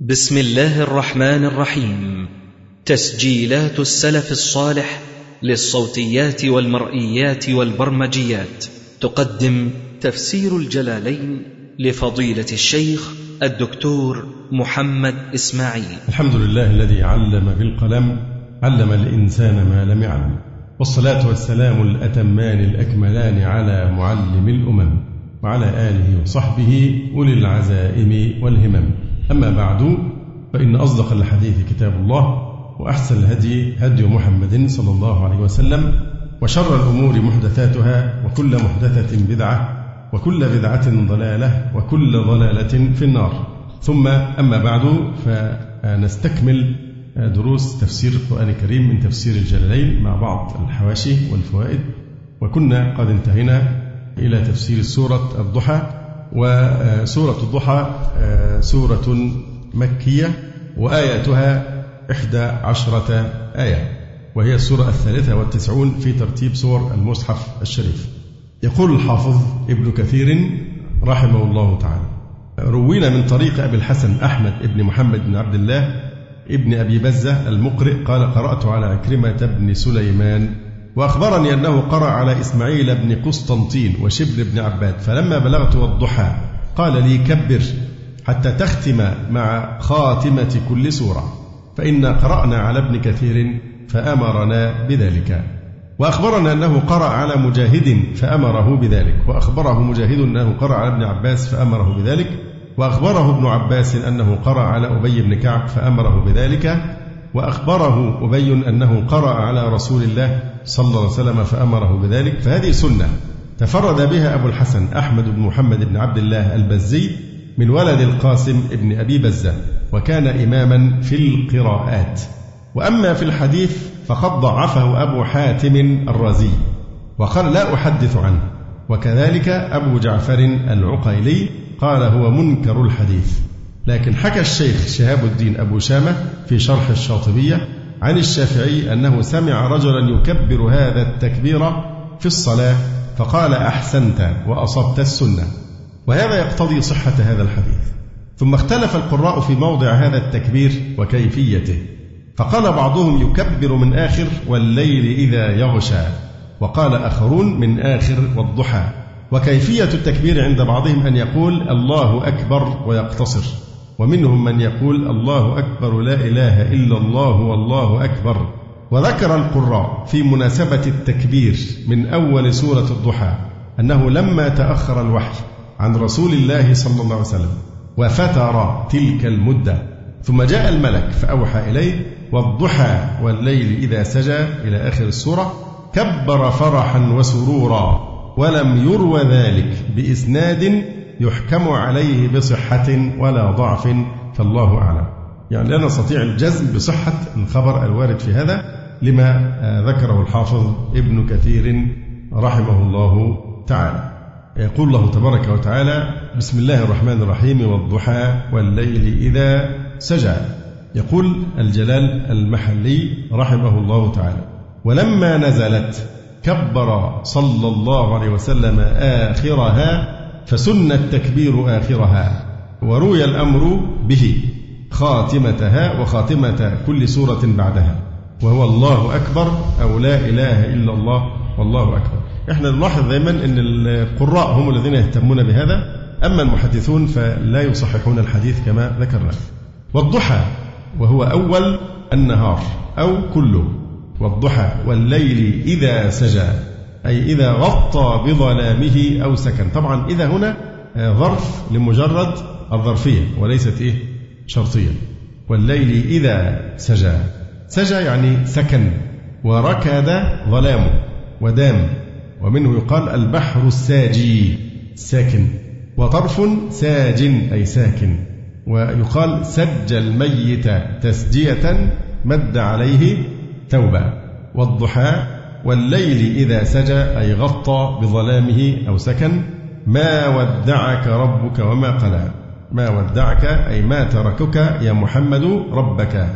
بسم الله الرحمن الرحيم. تسجيلات السلف الصالح للصوتيات والمرئيات والبرمجيات. تقدم تفسير الجلالين لفضيلة الشيخ الدكتور محمد إسماعيل. الحمد لله الذي علم بالقلم علم الإنسان ما لم يعلم. والصلاة والسلام الأتمان الأكملان على معلم الأمم وعلى آله وصحبه أولي العزائم والهمم. أما بعد فإن أصدق الحديث كتاب الله وأحسن الهدي هدي محمد صلى الله عليه وسلم وشر الأمور محدثاتها وكل محدثة بدعة وكل بدعة ضلالة وكل ضلالة في النار. ثم أما بعد فنستكمل دروس تفسير القرآن الكريم من تفسير الجلالين مع بعض الحواشي والفوائد وكنا قد انتهينا إلى تفسير سورة الضحى. وسورة الضحى سورة مكية وآياتها إحدى عشرة آية وهي السورة الثالثة والتسعون في ترتيب سور المصحف الشريف. يقول الحافظ ابن كثير رحمه الله تعالى روينا من طريق أبي الحسن أحمد بن محمد بن عبد الله ابن أبي بزة المقرئ قال قرأت على عكرمة بن سليمان وأخبرني أنه قرأ على إسماعيل بن قسطنطين وشبل بن عباد فلما بلغت والضحى قال لي كبر حتى تختم مع خاتمة كل سورة فإنا قرأنا على ابن كثير فأمرنا بذلك. وأخبرنا أنه قرأ على مجاهد فأمره بذلك وأخبره مجاهد أنه قرأ على ابن عباس فأمره بذلك وأخبره ابن عباس أنه قرأ على أبي بن كعب فأمره بذلك وأخبره أبي أنه قرأ على رسول الله صلى الله عليه وسلم فأمره بذلك فهذه سنة تفرد بها أبو الحسن أحمد بن محمد بن عبد الله البزي من ولد القاسم بن أبي بزة وكان إماما في القراءات. وأما في الحديث فقد ضعفه أبو حاتم الرازي وقال لا أحدث عنه. وكذلك أبو جعفر العقيلي قال هو منكر الحديث. لكن حكى الشيخ شهاب الدين أبو شامة في شرح الشاطبية عن الشافعي أنه سمع رجلا يكبر هذا التكبير في الصلاة فقال أحسنت وأصبت السنة. وهذا يقتضي صحة هذا الحديث. ثم اختلف القراء في موضع هذا التكبير وكيفيته. فقال بعضهم يكبر من آخر والليل إذا يغشى. وقال آخرون من آخر والضحى. وكيفية التكبير عند بعضهم أن يقول الله أكبر ويقتصر. ومنهم من يقول الله أكبر لا إله إلا الله والله أكبر. وذكر القراء في مناسبة التكبير من أول سورة الضحى أنه لما تأخر الوحي عن رسول الله صلى الله عليه وسلم وفتر تلك المدة ثم جاء الملك فأوحى إليه والضحى والليل إذا سجى إلى آخر السورة كبر فرحا وسرورا ولم يروى ذلك بإسناد يحكم عليه بصحة ولا ضعف فالله أعلم. يعني لا نستطيع الجزم بصحة الخبر الوارد في هذا لما ذكره الحافظ ابن كثير رحمه الله تعالى. يقول الله تبارك وتعالى بسم الله الرحمن الرحيم والضحى والليل إذا سجى. يقول الجلال المحلي رحمه الله تعالى ولما نزلت كبر صلى الله عليه وسلم آخرها فسن التكبير آخرها وروي الأمر به خاتمتها وخاتمة كل سورة بعدها. وهو الله أكبر أو لا إله إلا الله والله أكبر. إحنا نلاحظ دائما أن القراء هم الذين يهتمون بهذا أما المحدثون فلا يصححون الحديث كما ذكرنا. والضحى وهو أول النهار أو كله. والضحى والليل إذا سجى. أي إذا غطى بظلامه أو سكن. طبعا إذا هنا ظرف لمجرد الظرفية وليست إيه؟ شرطية. والليل إذا سجى. سجى يعني سكن وركد ظلامه ودام. ومنه يقال البحر الساجي ساكن. وطرف ساج أي ساكن. ويقال سج الميت تسجية مد عليه توبة. والضحى والليل إذا سجى أي غطى بظلامه أو سكن ما ودعك ربك وما قلى. ما ودعك أي ما تركك يا محمد ربك.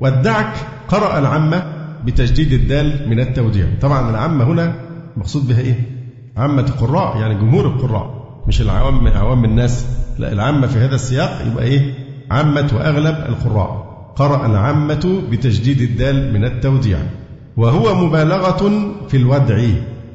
ودعك قرأ العامة بتجديد الدال من التوديع. طبعا العامة هنا مقصود بها إيه؟ عامة القراء يعني جمهور القراء مش العوام عوام الناس. لا العامة في هذا السياق يبقى إيه؟ عامة وأغلب القراء. قرأ العامة بتجديد الدال من التوديع. وهو مبالغة في الودع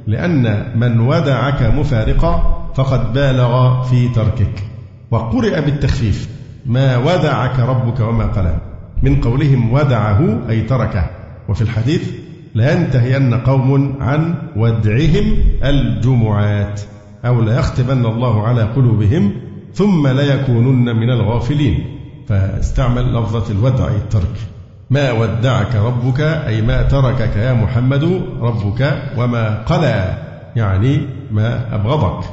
لأن من ودعك مفارقا فقد بالغ في تركك. وقرئ بالتخفيف ما ودعك ربك وما قلى من قولهم ودعه أي تركه. وفي الحديث لينتهين قوم عن ودعهم الجمعات أو ليختبن الله على قلوبهم ثم ليكونن من الغافلين. فاستعمل لفظة الودع الترك. ما ودعك ربك أي ما تركك يا محمد ربك وما قلى يعني ما أبغضك.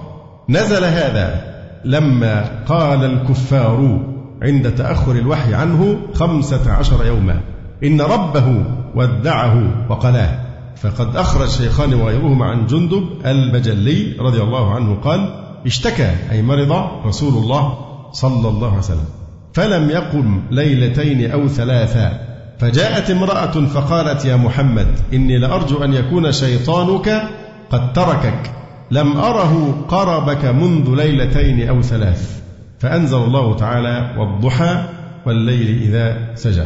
نزل هذا لما قال الكفار عند تأخر الوحي عنه خمسة عشر يوما إن ربه ودعه وقلاه. فقد أخرج شيخان وغيرهما عن جندب البجلي رضي الله عنه قال اشتكى أي مرض رسول الله صلى الله عليه وسلم. فلم يقم ليلتين أو ثلاثا فجاءت امرأة فقالت يا محمد إني لأرجو أن يكون شيطانك قد تركك لم أره قربك منذ ليلتين أو ثلاث فأنزل الله تعالى والضحى والليل إذا سجى.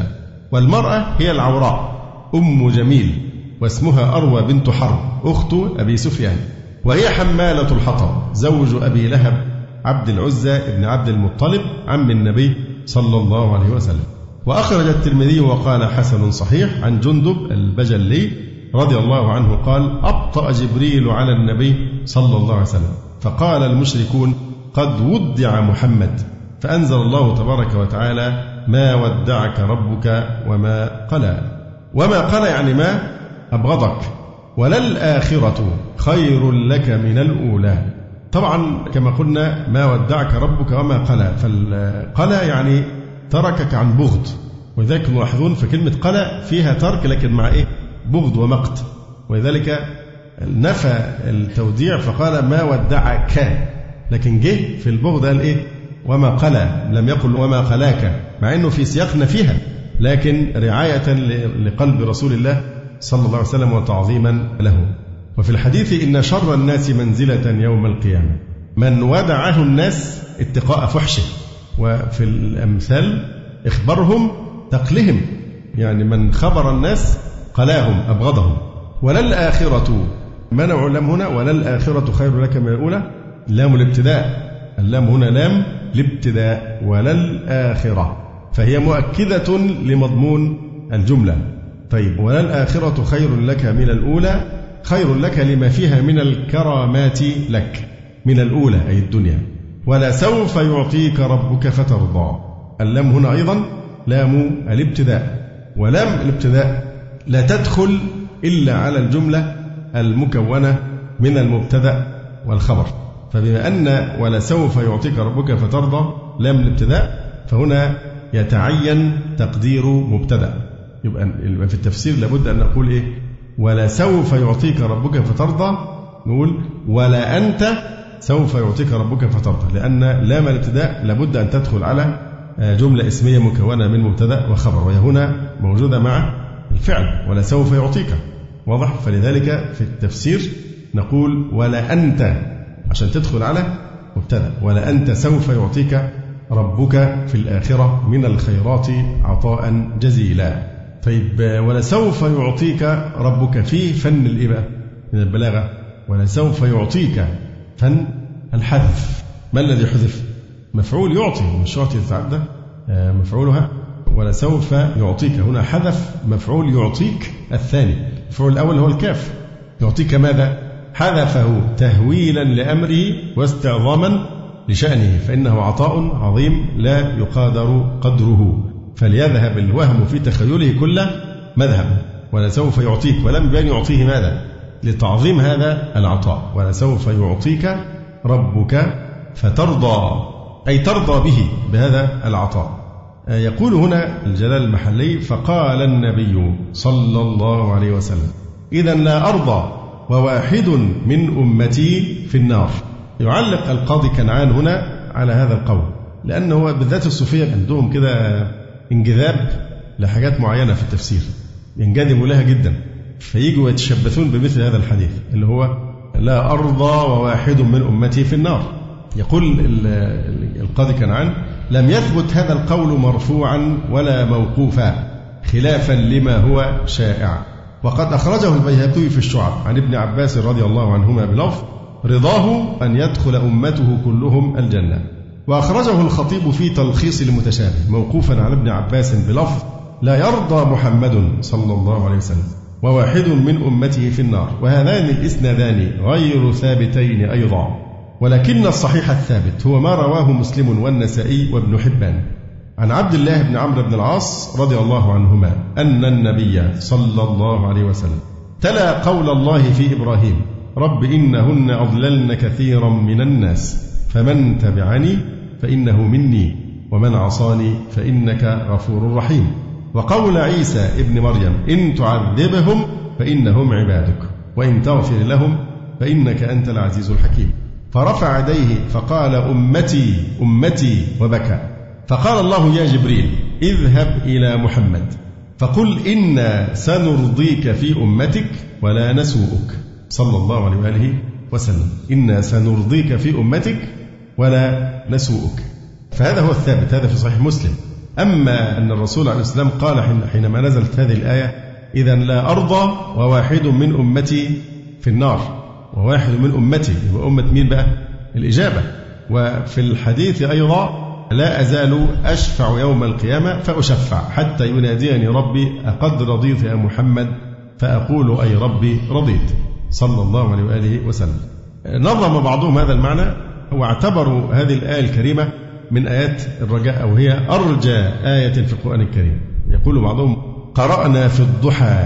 والمرأة هي العوراء أم جميل واسمها أروى بنت حرب أخت أبي سفيان وهي حمالة الحطب زوج أبي لهب عبد العزى بن عبد المطلب عم النبي صلى الله عليه وسلم. وأخرج الترمذي وقال حسن صحيح عن جندب البجلي رضي الله عنه قال أبطأ جبريل على النبي صلى الله عليه وسلم فقال المشركون قد ودع محمد فأنزل الله تبارك وتعالى ما ودعك ربك وما قلى. وما قلى يعني ما؟ أبغضك. وللآخرة خير لك من الأولى. طبعا كما قلنا ما ودعك ربك وما قلى. فالقلى يعني تركك عن بغض. ولذلك ملاحظون فكلمة قلى فيها ترك لكن مع إيه؟ بغض ومقت. ولذلك نفى التوديع فقال ما ودعك. لكن جه في البغض قال إيه؟ وما قلى لم يقل وما قلاك مع أنه في سياق نفيها لكن رعاية لقلب رسول الله صلى الله عليه وسلم وتعظيما له. وفي الحديث إن شر الناس منزلة يوم القيامة. من ودعه الناس اتقاء فحشه. وفي الأمثال إخبارهم تقلهم يعني من خبر الناس قلاهم أبغضهم. ولا الآخرة منع لم هنا؟ ولا الآخرة خير لك من الأولى لام الابتداء. اللام هنا لام الابتداء ولا الآخرة فهي مؤكدة لمضمون الجملة. طيب ولا الآخرة خير لك من الأولى خير لك لما فيها من الكرامات لك من الأولى أي الدنيا. ولسوف يعطيك ربك فترضى. اللام هنا أيضا لام الابتداء ولام الابتداء لا تدخل إلا على الجملة المكونة من المبتدأ والخبر. فبما أن ولسوف يعطيك ربك فترضى لام الابتداء فهنا يتعين تقدير مبتدأ. يبقى في التفسير لابد أن نقول إيه؟ ولسوف يعطيك ربك فترضى نقول ولا أنت سوف يعطيك ربك فترضى لأن لام الابتداء لابد أن تدخل على آه، جملة اسمية مكونة من مبتدأ وخبر. وهي هنا موجودة مع الفعل ولا سوف يعطيك. واضح؟ فلذلك في التفسير نقول ولا أنت عشان تدخل على مبتدأ ولا أنت سوف يعطيك ربك في الآخرة من الخيرات عطاء جزيلا. طيب ولسوف يعطيك ربك في فن الإباء من البلاغة. ولسوف يعطيك فن الحذف. ما الذي حذف؟ مفعول يعطي مش يعطي تتعدى آه، مفعولها. ولسوف يعطيك. هنا حذف مفعول يعطيك الثاني. المفعول الأول هو الكاف. يعطيك ماذا؟ حذفه تهويلا لأمره واستعظاما لشأنه فإنه عطاء عظيم لا يقادر قدره. فليذهب الوهم في تخيله كل مذهب. ولسوف يعطيك. ولم بين يعطيه ماذا؟ لتعظيم هذا العطاء ولسوف يعطيك ربك فترضى أي ترضى به بهذا العطاء. يقول هنا الجلال المحلي فقال النبي صلى الله عليه وسلم إذا لا أرضى وواحد من أمتي في النار. يعلق القاضي كنعان هنا على هذا القول لأنه بالذات الصوفية عندهم كده انجذاب لحاجات معينة في التفسير ينجذبوا لها جدا. فيجوا يتشبثون بمثل هذا الحديث اللي هو لا أرضى وواحد من أمتي في النار. يقول القاضي كنعان لم يثبت هذا القول مرفوعا ولا موقوفا خلافا لما هو شائع. وقد أخرجه البيهقي في الشعب. عن ابن عباس رضي الله عنهما بلفظ رضاه أن يدخل أمته كلهم الجنة. وأخرجه الخطيب في تلخيص المتشابه موقوفا على ابن عباس بلفظ لا يرضى محمد صلى الله عليه وسلم. وواحد من أمته في النار وهذان الإسنادان غير ثابتين أيضا. ولكن الصحيح الثابت هو ما رواه مسلم والنسائي وابن حبان. عن عبد الله بن عمرو بن العاص رضي الله عنهما أن النبي صلى الله عليه وسلم تلا قول الله في إبراهيم رب إنهن أضللن كثيرا من الناس فمن تبعني فإنه مني ومن عصاني فإنك غفور رحيم. وقول عيسى ابن مريم إن تعذبهم فإنهم عبادك وإن تغفر لهم فإنك أنت العزيز الحكيم. فرفع يديه فقال أمتي أمتي وبكى. فقال الله يا جبريل اذهب إلى محمد فقل إنا سنرضيك في أمتك ولا نسوءك. صلى الله عليه وآله وسلم. إنا سنرضيك في أمتك ولا نسوءك. فهذا هو الثابت هذا في صحيح مسلم. أما أن الرسول عليه السلام قال حينما نزلت هذه الآية إذا لا أرضى وواحد من أمتي في النار. وواحد من أمتي يبقى أمة مين بقى؟ الإجابة. وفي الحديث أيضا لا أزال أشفع يوم القيامة فأشفع حتى يناديني ربي أقد رضيت يا محمد؟ فأقول أي ربي رضيت. صلى الله عليه وآله وسلم. نظم بعضهم هذا المعنى واعتبروا هذه الآية الكريمة من آيات الرجاء أو هي أرجى آية في القرآن الكريم. يقول بعضهم قرأنا في الضحى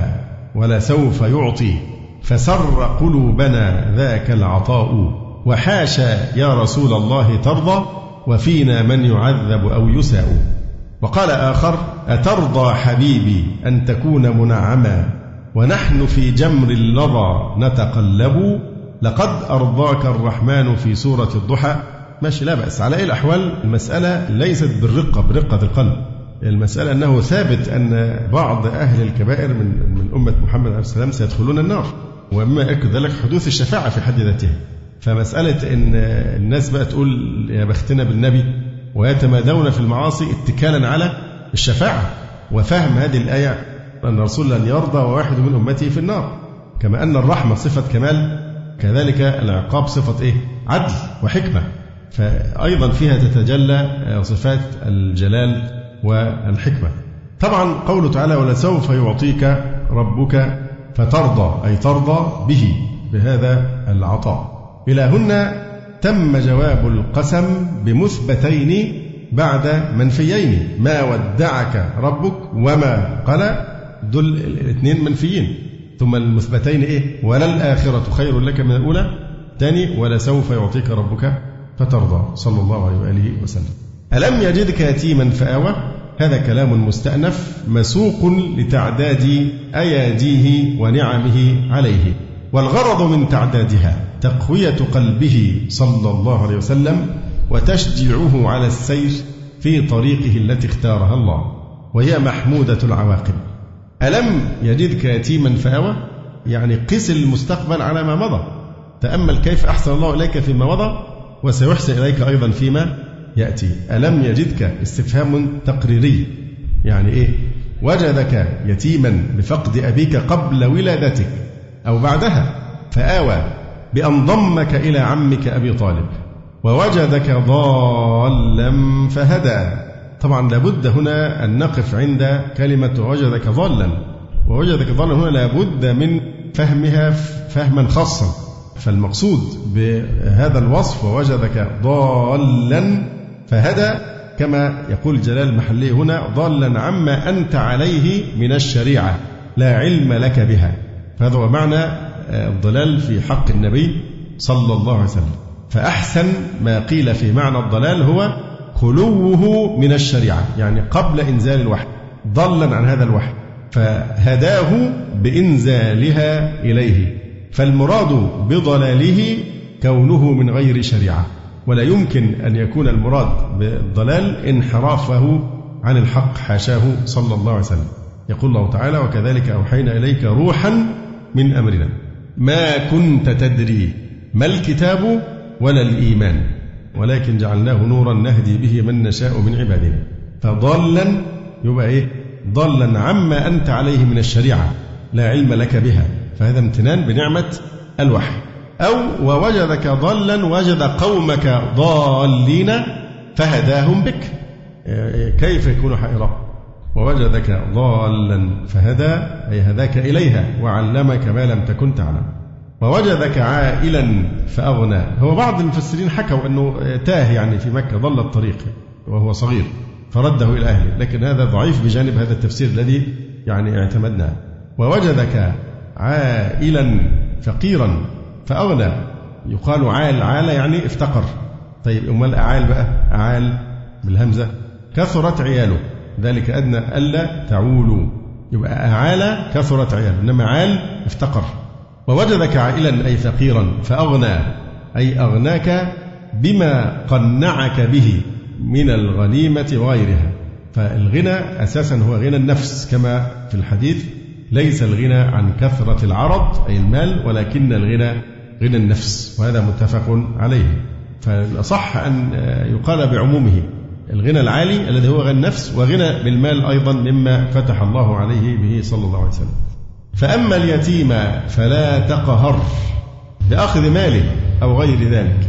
ولا سوف يعطي فسر قلوبنا ذاك العطاء وحاشا يا رسول الله ترضى وفينا من يعذب أو يساء. وقال آخر أترضى حبيبي أن تكون منعما ونحن في جمر اللظى نتقلب لقد أرضاك الرحمن في سورة الضحى. ماشي لا بأس. على أي الأحوال المسألة ليست بالرقة برقة القلب. المسألة أنه ثابت أن بعض أهل الكبائر من من أمة محمد عليه السلام سيدخلون النار ومما يأكد ذلك حدوث الشفاعة في حد ذاتها. فمسألة أن الناس بقى تقول يا بختنا بالنبي ويتمادون في المعاصي اتكالا على الشفاعة وفهم هذه الآية أن الرسول لن يرضى وواحد من أمته في النار. كما أن الرحمة صفة كمال كذلك العقاب صفة إيه؟ عدل وحكمة. فأيضا فيها تتجلى صفات الجلال والحكمة. طبعا قوله تعالى ولسوف يعطيك ربك فترضى أي ترضى به بهذا العطاء. إلى هنا تم جواب القسم بمثبتين بعد منفيين. ما ودعك ربك وما قال دول الاثنين منفيين. ثم المثبتين إيه؟ وللآخرة خير لك من الأولى. ثاني ولسوف يعطيك ربك فترضى صلى الله عليه وآله وسلم. ألم يجدك يتيما فآوى؟ هذا كلام مستأنف مسوق لتعداد أياديه ونعمه عليه. والغرض من تعدادها تقوية قلبه صلى الله عليه وسلم وتشجيعه على السير في طريقه التي اختارها الله وهي محمودة العواقب. ألم يجدك يتيما فآوى؟ يعني قس المستقبل على ما مضى. تأمل كيف أحسن الله إليك فيما مضى؟ وسيحسن إليك أيضا فيما يأتي. ألم يجدك استفهام تقريري؟ يعني إيه؟ وجدك يتيما بفقد أبيك قبل ولادتك أو بعدها فآوى بأن ضمك إلى عمك أبي طالب ووجدك ضالا فهدى. طبعا لابد هنا أن نقف عند كلمة وجدك ضالا ووجدك ضالا هنا لابد من فهمها فهما خاصا. فالمقصود بهذا الوصف ووجدك ضالا فهدى كما يقول جلال المحلي هنا ضالا عما أنت عليه من الشريعة لا علم لك بها. فهذا هو معنى الضلال في حق النبي صلى الله عليه وسلم. فأحسن ما قيل في معنى الضلال هو خلوه من الشريعة يعني قبل إنزال الوحي ضلا عن هذا الوحي فهداه بإنزالها إليه. فالمراد بضلاله كونه من غير شريعة ولا يمكن أن يكون المراد بالضلال انحرافه عن الحق حاشاه صلى الله عليه وسلم. يقول الله تعالى وكذلك أوحينا إليك روحا من أمرنا. ما كنت تدري ما الكتاب ولا الإيمان ولكن جعلناه نورا نهدي به من نشاء من عبادنا. فضلا يبقى إيه؟ ضلا عما أنت عليه من الشريعة لا علم لك بها. فهذا امتنان بنعمة الوحي. أو ووجدك ضلا وجد قومك ضالين فهداهم بك. كيف يكون حائرا؟ ووجدك ضالا فهدى أي هداك إليها وعلمك ما لم تكن تعلم. ووجدك عائلا فأغنى. هو بعض المفسرين حكوا أنه تاه يعني في مكة ضل الطريق وهو صغير فرده إلى أهله. لكن هذا ضعيف بجانب هذا التفسير الذي يعني اعتمدناه. ووجدك عائلا فقيرا فأغنى. يقال عال عال يعني افتقر. طيب أمال أعال بقى؟ أعال بالهمزة. كثرت عياله. ذلك أدنى ألا تعولوا. يبقى أعال كثرت عياله. إنما عال افتقر. ووجدك عائلا أي فقيرا فأغنى. أي أغناك بما قنعك به من الغنيمة وغيرها. فالغنى أساسا هو غنى النفس كما في الحديث. ليس الغنى عن كثرة العرض أي المال ولكن الغنى غنى النفس وهذا متفق عليه. فالأصح أن يقال بعمومه الغنى العالي الذي هو غنى النفس وغنى بالمال أيضا مما فتح الله عليه به صلى الله عليه وسلم. فأما اليتيم فلا تقهر بأخذ ماله أو غير ذلك.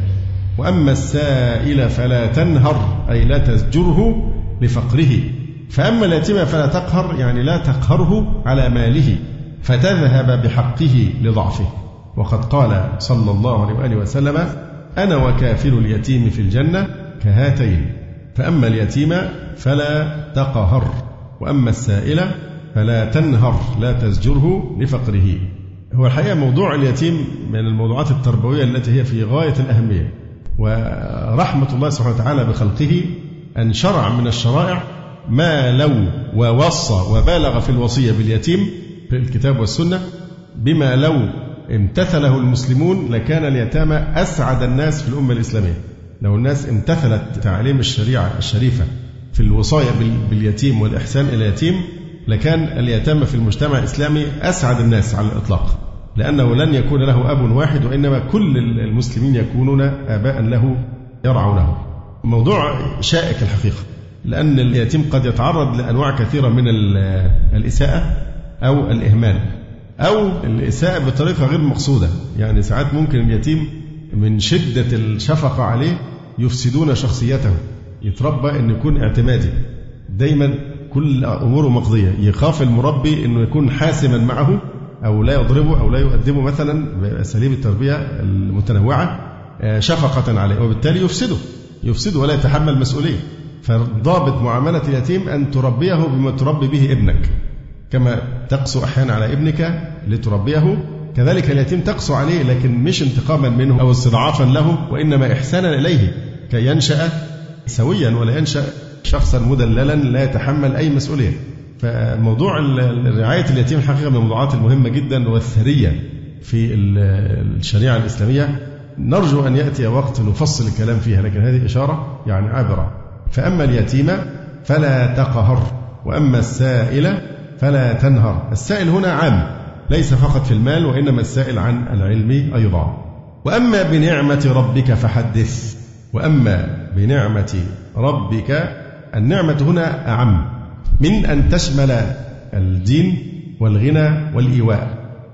وأما السائل فلا تنهر أي لا تزجره لفقره. فأما اليتيم فلا تقهر يعني لا تقهره على ماله فتذهب بحقه لضعفه. وقد قال صلى الله عليه وآله وسلم أنا وكافل اليتيم في الجنة كهاتين فأما اليتيم فلا تقهر وأما السائل فلا تنهر لا تزجره لفقره. هو الحقيقة موضوع اليتيم من الموضوعات التربوية التي هي في غاية الأهمية ورحمة الله سبحانه وتعالى بخلقه أن شرع من الشرائع ما لو ووصى وبالغ في الوصية باليتيم في الكتاب والسنة بما لو امتثله المسلمون لكان اليتامى أسعد الناس في الأمة الإسلامية. لو الناس امتثلت تعاليم الشريعة الشريفة في الوصاية باليتيم والإحسان إلى اليتيم لكان اليتامى في المجتمع الإسلامي أسعد الناس على الإطلاق. لأنه لن يكون له أب واحد وإنما كل المسلمين يكونون آباء له يرعونه موضوع شائك الحقيقة. لأن اليتيم قد يتعرض لأنواع كثيرة من الإساءة أو الإهمال أو الإساءة بطريقة غير مقصودة. يعني ساعات ممكن اليتيم من شدة الشفقة عليه يفسدون شخصيته يتربى أن يكون اعتمادي. دايما كل أموره مقضية. يخاف المربي أنه يكون حاسما معه أو لا يضربه أو لا يؤدبه مثلا بأساليب التربية المتنوعة آه، شفقة عليه. وبالتالي يفسده يفسده ولا يتحمل مسؤولية. فضابط معاملة اليتيم أن تربيه بما تربي به ابنك كما تقسو أحيانا على ابنك لتربيه. كذلك اليتيم تقسو عليه لكن مش انتقاما منه أو استضعافا له وإنما إحسانا إليه كي ينشأ سويا ولا ينشأ شخصا مدللا لا يتحمل أي مسؤولية. فموضوع رعاية اليتيم الحقيقة من الموضوعات المهمة جدا والثرية في الشريعة الإسلامية. نرجو أن يأتي وقت نفصل الكلام فيها لكن هذه إشارة يعني عابرة. فأما اليتيم فلا تقهر وأما السائل فلا تنهر. السائل هنا عام ليس فقط في المال وإنما السائل عن العلم أيضا. وأما بنعمة ربك فحدث. وأما بنعمة ربك النعمة هنا أعم. من أن تشمل الدين والغنى والإيواء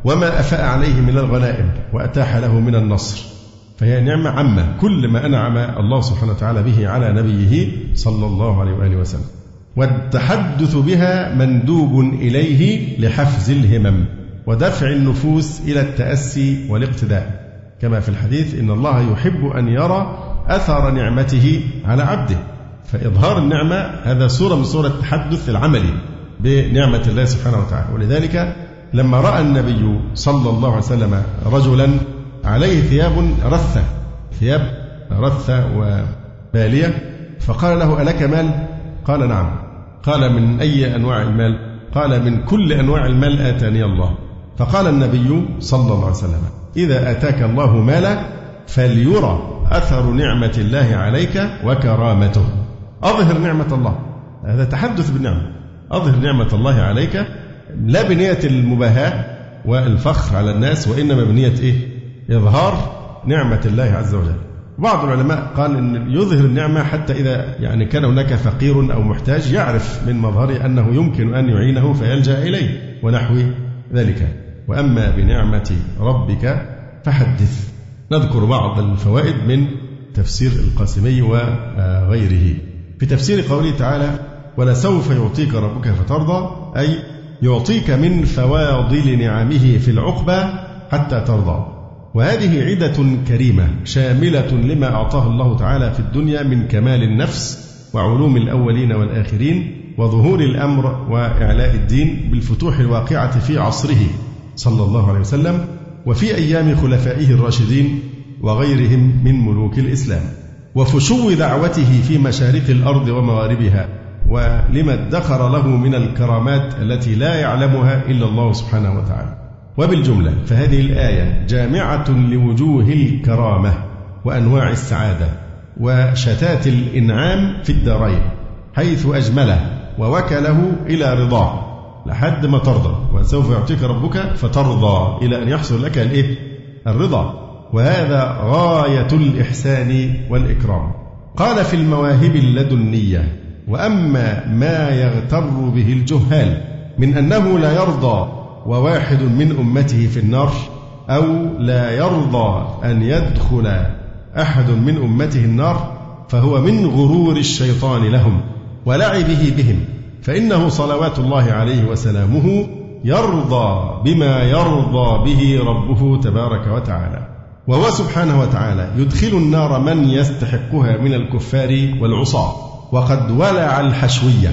وما أفاء عليه من الغنائم وأتاح له من النصر. فهي نعمة عامة. كل ما أنعم الله سبحانه وتعالى به على نبيه صلى الله عليه وآله وسلم. والتحدث بها مندوب إليه لحفز الهمم ودفع النفوس إلى التأسي والاقتداء. كما في الحديث إن الله يحب أن يرى أثر نعمته على عبده. فإظهار النعمة هذا صورة من صور التحدث العملي بنعمة الله سبحانه وتعالى. ولذلك لما رأى النبي صلى الله عليه وسلم رجلا عليه ثياب رثة ثياب رثة وبالية. فقال له ألك مال؟ قال نعم. قال من أي أنواع المال؟ قال من كل أنواع المال آتاني الله. فقال النبي صلى الله عليه وسلم إذا آتاك الله مالا فليرى أثر نعمة الله عليك وكرامته. أظهر نعمة الله. هذا تحدث بالنعمة أظهر نعمة الله عليك لا بنية المباهاة والفخر على الناس وإنما بنية إيه؟ إظهار نعمة الله عز وجل. بعض العلماء قال إن يظهر النعمة حتى إذا يعني كان هناك فقير أو محتاج يعرف من مظهره أنه يمكن أن يعينه فيلجأ إليه ونحو ذلك. وأما بنعمة ربك فحدث. نذكر بعض الفوائد من تفسير القاسمي وغيره. في تفسير قوله تعالى ولسوف يعطيك ربك فترضى أي يعطيك من فواضل نعمه في العقبى حتى ترضى وهذه عدة كريمة شاملة لما أعطاه الله تعالى في الدنيا من كمال النفس وعلوم الأولين والآخرين وظهور الأمر وإعلاء الدين بالفتوح الواقعة في عصره صلى الله عليه وسلم وفي أيام خلفائه الراشدين وغيرهم من ملوك الإسلام. وفشو دعوته في مشارق الأرض ومغاربها ولما ادخر له من الكرامات التي لا يعلمها إلا الله سبحانه وتعالى. وبالجملة فهذه الآية جامعة لوجوه الكرامة وأنواع السعادة وشتات الإنعام في الدارين حيث أجمله ووكله إلى رضاه. لحد ما ترضى وسوف يعطيك ربك فترضى إلى أن يحصل لك الإيه؟ الرضا. وهذا غاية الإحسان والإكرام. قال في المواهب اللدنية وأما ما يغتر به الجهال من أنه لا يرضى وواحد من أمته في النار أو لا يرضى أن يدخل أحد من أمته النار فهو من غرور الشيطان لهم ولعبه بهم فإنه صلوات الله عليه وسلامه يرضى بما يرضى به ربه تبارك وتعالى وهو سبحانه وتعالى يدخل النار من يستحقها من الكفار والعصاة وقد ولع الحشوية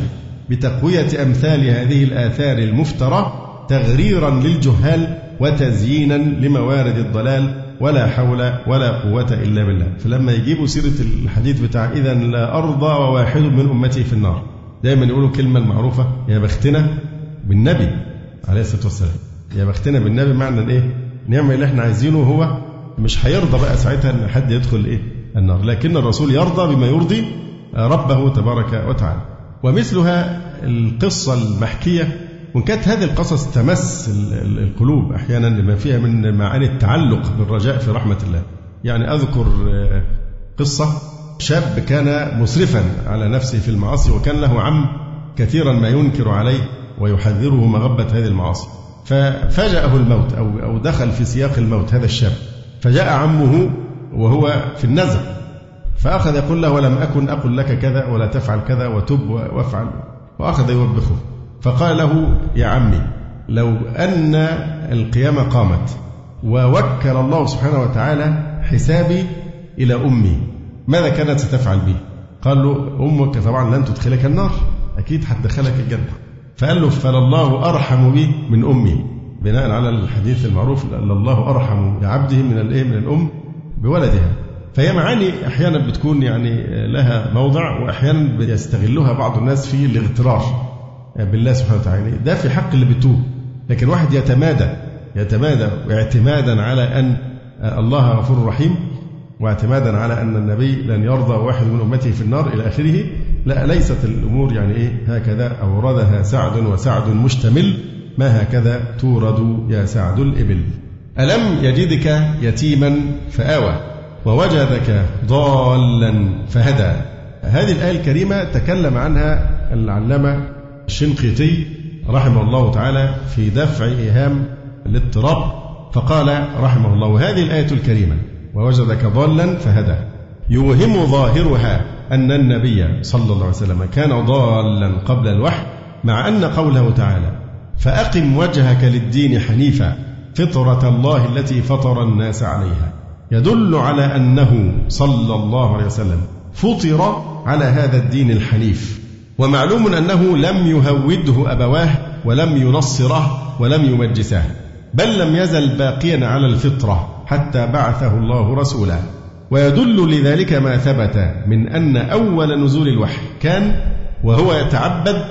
بتقوية أمثال هذه الآثار المفترة تغريرا للجهال وتزيينا لموارد الضلال ولا حول ولا قوة إلا بالله. فلما يجيبوا سيرة الحديث بتاع إذا لا أرضى وواحد من أمتي في النار دايما يقولوا كلمة المعروفة يا بختنا بالنبي عليه الصلاة والسلام. يا بختنا بالنبي معنى إيه؟ نعمل اللي إحنا عايزينه هو مش هيرضى بقى ساعتها إن حد يدخل إيه؟ النار. لكن الرسول يرضى بما يرضي ربه تبارك وتعالى. ومثلها القصة المحكية وإن كانت هذه القصص تمس القلوب أحيانا لما فيها من معاني التعلق بالرجاء في رحمة الله. يعني أذكر آه، قصة. شاب كان مسرفا على نفسه في المعاصي وكان له عم كثيرا ما ينكر عليه ويحذره مغبة هذه المعاصي. ففاجأه الموت أو أو دخل في سياق الموت هذا الشاب. فجاء عمه وهو في النزع. فأخذ يقول له ولم أكن أقل لك كذا ولا تفعل كذا وتب وافعل. وأخذ يوبخه. فقال له يا عمي لو أن القيامة قامت ووكل الله سبحانه وتعالى حسابي إلى أمي ماذا كانت ستفعل بي؟ قال له أمك طبعا لن تدخلك النار أكيد هتدخلك الجنة. فقال له فلله أرحم بي من أمي. بناء على الحديث المعروف الله أرحم بعبده من الإيه؟ من الأم بولدها. فهي معاني أحيانا بتكون يعني لها موضع وأحيانا بيستغلها بعض الناس في الاغترار. بالله سبحانه وتعالى. ده في حق اللي بتوب لكن واحد يتمادى يتمادى اعتمادا على أن الله غفور رحيم واعتمادا على أن النبي لن يرضى واحد من أمته في النار إلى آخره لا ليست الأمور يعني إيه هكذا أوردها سعد وسعد مشتمل. ما هكذا تورد يا سعد الإبل. ألم يجدك يتيما فآوى ووجدك ضالا فهدى. هذه الآية الكريمة تكلم عنها العلامة الشنقيطي رحمه الله تعالى في دفع إيهام الاضطراب فقال رحمه الله وهذه الآية الكريمة ووجدك ضالا فهدى. يوهم ظاهرها أن النبي صلى الله عليه وسلم كان ضالا قبل الوحي مع أن قوله تعالى فأقم وجهك للدين حنيفا فطرة الله التي فطر الناس عليها. يدل على أنه صلى الله عليه وسلم فطر على هذا الدين الحنيف. ومعلوم أنه لم يهوده أبواه ولم ينصره ولم يمجسه بل لم يزل باقيا على الفطرة حتى بعثه الله رسولا. ويدل لذلك ما ثبت من أن أول نزول الوحي كان وهو يتعبد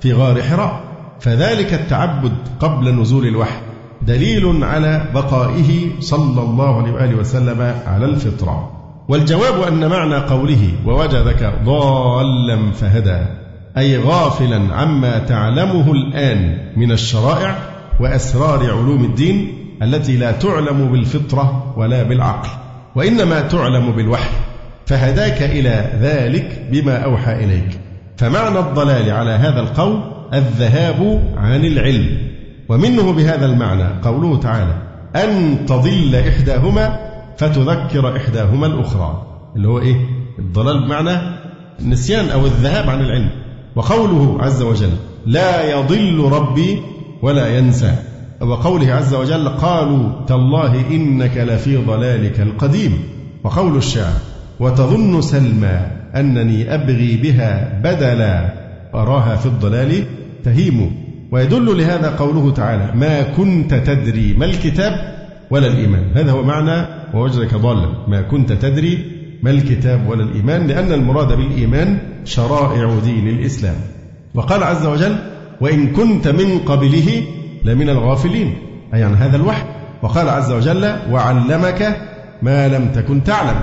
في غار حراء فذلك التعبد قبل نزول الوحي دليل على بقائه صلى الله عليه وآله وسلم على الفطرة. والجواب أن معنى قوله ووجدك ضالا فهدى. أي غافلا عما تعلمه الآن من الشرائع وأسرار علوم الدين التي لا تعلم بالفطرة ولا بالعقل وإنما تعلم بالوحي فهداك إلى ذلك بما أوحى إليك. فمعنى الضلال على هذا القول الذهاب عن العلم ومنه بهذا المعنى قوله تعالى أن تضل إحداهما فتذكر إحداهما الأخرى اللي هو إيه؟ الضلال بمعنى النسيان أو الذهاب عن العلم. وقوله عز وجل لا يضل ربي ولا ينسى. وقوله عز وجل قالوا تالله إنك لفي ضلالك القديم. وقول الشاعر وتظن سلمى أنني أبغي بها بدلا أراها في الضلال تهيم. ويدل لهذا قوله تعالى ما كنت تدري ما الكتاب ولا الإيمان. هذا هو معنى ووجدك ضالا ما كنت تدري ما الكتاب ولا الإيمان. لأن المراد بالإيمان شرائع دين الإسلام. وقال عز وجل وإن كنت من قبله لمن الغافلين أي عن هذا الوحي. وقال عز وجل وعلمك ما لم تكن تعلم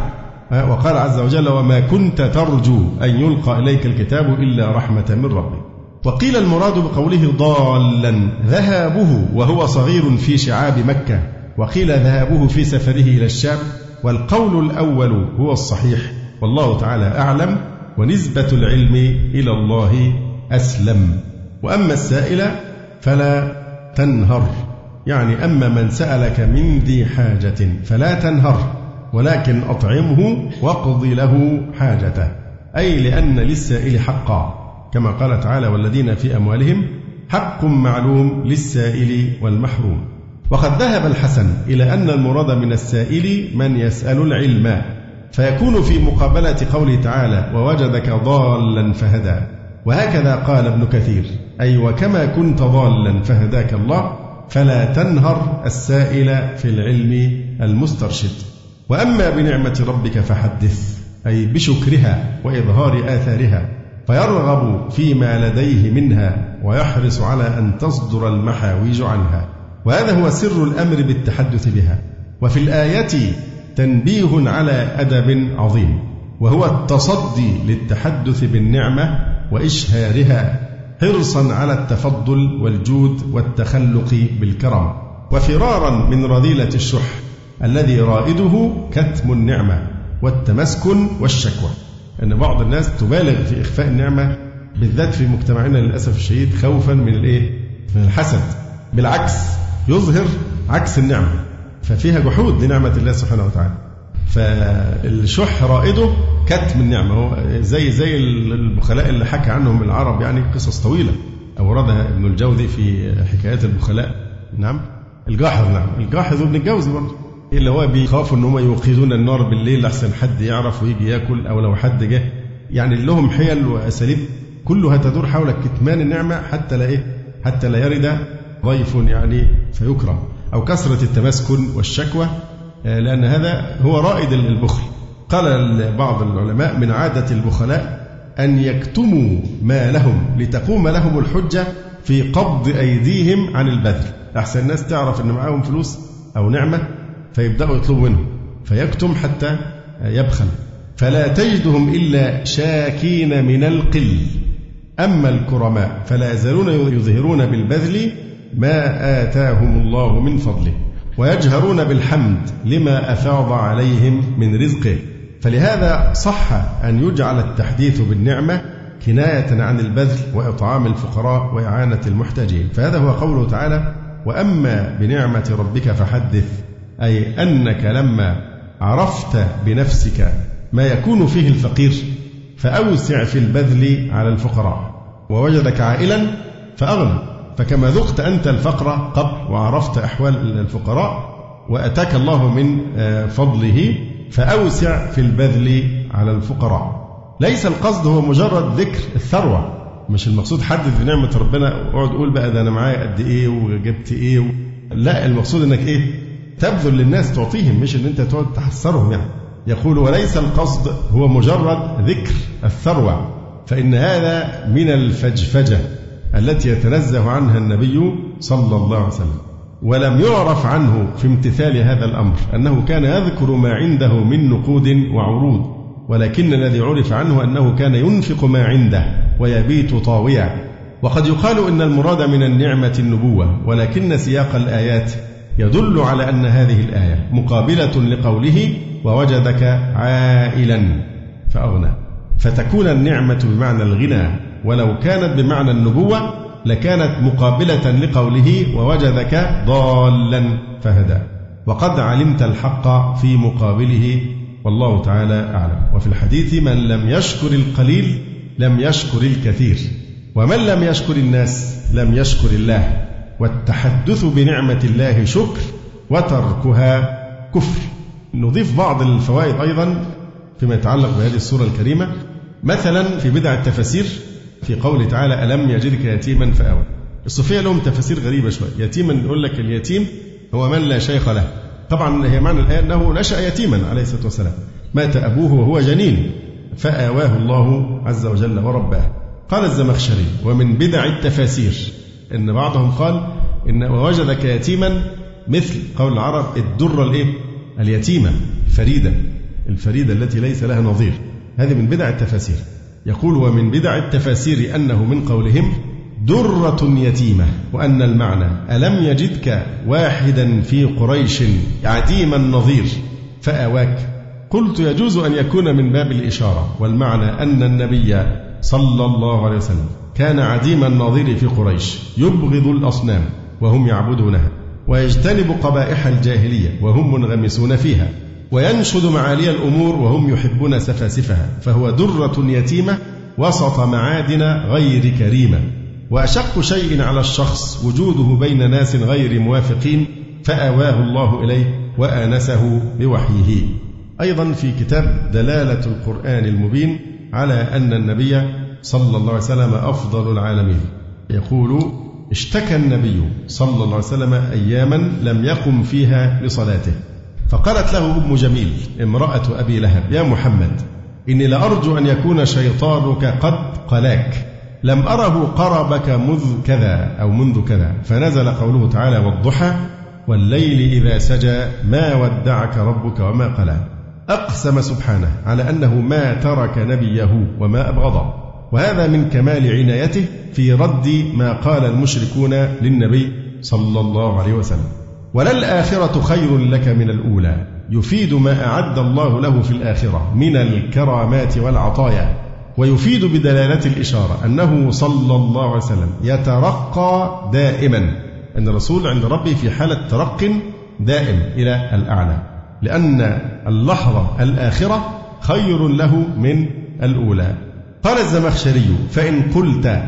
وقال عز وجل وما كنت ترجو أن يلقى إليك الكتاب إلا رحمة من ربك وقيل المراد بقوله ضالا ذهابه وهو صغير في شعاب مكة وقيل ذهابه في سفره إلى الشام. والقول الأول هو الصحيح. والله تعالى أعلم. ونسبة العلم إلى الله أسلم. وأما السائل فلا تنهر. يعني أما من سألك من ذي حاجة فلا تنهر ولكن أطعمه واقض له حاجته. أي لأن للسائل حقا كما قال تعالى والذين في أموالهم حق معلوم للسائل والمحروم. وقد ذهب الحسن إلى أن المراد من السائل من يسأل العلم. فيكون في مقابلة قوله تعالى ووجدك ضالا فهدى. وهكذا قال ابن كثير أي وكما كنت ضالا فهداك الله فلا تنهر السائل في العلم المسترشد. وأما بنعمة ربك فحدث أي بشكرها وإظهار آثارها فيرغب فيما لديه منها ويحرص على أن تصدر المحاويج عنها. وهذا هو سر الأمر بالتحدث بها. وفي الآية تنبيه على أدب عظيم وهو التصدي للتحدث بالنعمة وإشهارها حرصا على التفضل والجود والتخلق بالكرم. وفرارا من رذيلة الشح الذي رائده كتم النعمة والتمسكن والشكوى. أن بعض الناس تبالغ في إخفاء النعمة بالذات في مجتمعنا للأسف الشديد خوفا من الإيه؟ من الحسد. بالعكس يظهر عكس النعمة. ففيها جحود لنعمة الله سبحانه وتعالى. فالشح رائده كتم النعمة. هو زي زي البخلاء اللي حكى عنهم العرب يعني قصص طويلة. أوردها ابن الجوزي في حكايات البخلاء. نعم. الجاحظ نعم. الجاحظ ابن الجوزي برضه. اللي هو بيخافوا إن هم يوقدون النار بالليل لحسن حد يعرف ويجي ياكل أو لو حد جه. يعني لهم حيل وأساليب كلها تدور حول كتمان النعمة حتى لا إيه؟ حتى لا يرد ضيف يعني فيكرم. أو كثرة التمسكن والشكوى آه، لأن هذا هو رائد البخل قال بعض العلماء من عادة البخلاء أن يكتموا ما لهم لتقوم لهم الحجة في قبض أيديهم عن البذل. أحسن الناس تعرف إن معاهم فلوس أو نعمة فيبدأوا يطلبوا منه فيكتم حتى يبخل. فلا تجدهم إلا شاكين من القل. أما الكرماء فلا يزالون يظهرون بالبذل ما آتاهم الله من فضله ويجهرون بالحمد لما أفاض عليهم من رزقه. فلهذا صح أن يجعل التحديث بالنعمة كناية عن البذل وإطعام الفقراء وإعانة المحتاجين. فهذا هو قوله تعالى وأما بنعمة ربك فحدث أي أنك لما عرفت بنفسك ما يكون فيه الفقير فأوسع في البذل على الفقراء. ووجدك عائلا فأغنى فكما ذقت أنت الفقر قبل وعرفت أحوال الفقراء وأتاك الله من آه، فضله فأوسع في البذل على الفقراء. ليس القصد هو مجرد ذكر الثروة مش المقصود حدث بنعمة ربنا واقعد قول بقى ده أنا معايا قد إيه وجبت إيه و... لا المقصود إنك إيه؟ تبذل للناس تعطيهم مش إن أنت تقعد تحسرهم يعني. يقول وليس القصد هو مجرد ذكر الثروة فإن هذا من الفجفجة. التي يتنزه عنها النبي صلى الله عليه وسلم ولم يعرف عنه في امتثال هذا الأمر أنه كان يذكر ما عنده من نقود وعروض ولكن الذي عرف عنه أنه كان ينفق ما عنده ويبيت طاويا وقد يقال إن المراد من النعمة النبوة ولكن سياق الآيات يدل على أن هذه الآية مقابلة لقوله ووجدك عائلا فأغنى. فتكون النعمة بمعنى الغنى ولو كانت بمعنى النبوة لكانت مقابلة لقوله ووجدك ضالا فهدى. وقد علمت الحق في مقابله والله تعالى أعلم. وفي الحديث من لم يشكر القليل لم يشكر الكثير ومن لم يشكر الناس لم يشكر الله. والتحدث بنعمة الله شكر وتركها كفر. نضيف بعض الفوائد أيضا فيما يتعلق بهذه السورة الكريمة. مثلا في بدع التفاسير في قوله تعالى ألم يجدك يتيما فآوى. الصوفية لهم تفاسير غريبة شوية. يتيما يقول لك اليتيم هو من لا شيخ له. طبعا هي معنى الآية أنه نشأ يتيما عليه الصلاة والسلام. مات أبوه وهو جنين. فآواه الله عز وجل ورباه. قال الزمخشري ومن بدع التفاسير. إن بعضهم قال إن ووجدك يتيما مثل قول العرب الدرة الإيه؟ اليتيمة. فريدة الفريدة التي ليس لها نظير. هذه من بدع التفاسير. يقول ومن بدع التفاسير أنه من قولهم درة يتيمة وأن المعنى ألم يجدك واحدا في قريش عديم النظير؟ فآواك. قلت يجوز أن يكون من باب الإشارة والمعنى أن النبي صلى الله عليه وسلم كان عديم النظير في قريش يبغض الأصنام وهم يعبدونها ويجتنب قبائح الجاهلية وهم منغمسون فيها. وينشد معالي الأمور وهم يحبون سفاسفها فهو درة يتيمة وسط معادن غير كريمة. وأشق شيء على الشخص وجوده بين ناس غير موافقين فآواه الله إليه وآنسه بوحيه. أيضا في كتاب دلالة القرآن المبين على أن النبي صلى الله عليه وسلم أفضل العالمين. يقول اشتكى النبي صلى الله عليه وسلم أياما لم يقم فيها لصلاته. فقالت له أم جميل امرأة أبي لهب يا محمد إني لأرجو أن يكون شيطانك قد قلاك لم أره قربك مذ كذا أو منذ كذا فنزل قوله تعالى والضحى والليل إذا سجى ما ودعك ربك وما قلى. أقسم سبحانه على أنه ما ترك نبيه وما أبغضه وهذا من كمال عنايته في رد ما قال المشركون للنبي صلى الله عليه وسلم. وللآخرة خير لك من الأولى. يفيد ما أعد الله له في الآخرة من الكرامات والعطايا. ويفيد بدلالة الإشارة أنه صلى الله عليه وسلم يترقى دائما. أن الرسول عند ربه في حالة ترق دائم إلى الأعلى. لأن اللحظة الآخرة خير له من الأولى. قال الزمخشري فإن قلت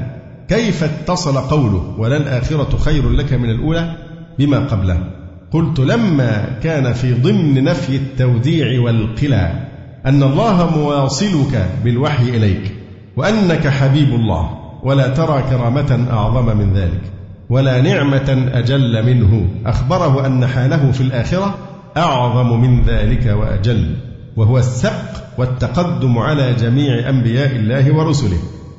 كيف اتصل قوله وللآخرة خير لك من الأولى؟ بما قبله. قلت لما كان في ضمن نفي التوديع والقلى أن الله مواصلك بالوحي إليك وأنك حبيب الله ولا ترى كرامة أعظم من ذلك ولا نعمة أجل منه أخبره أن حاله في الآخرة أعظم من ذلك وأجل وهو السبق والتقدم على جميع أنبياء الله ورسله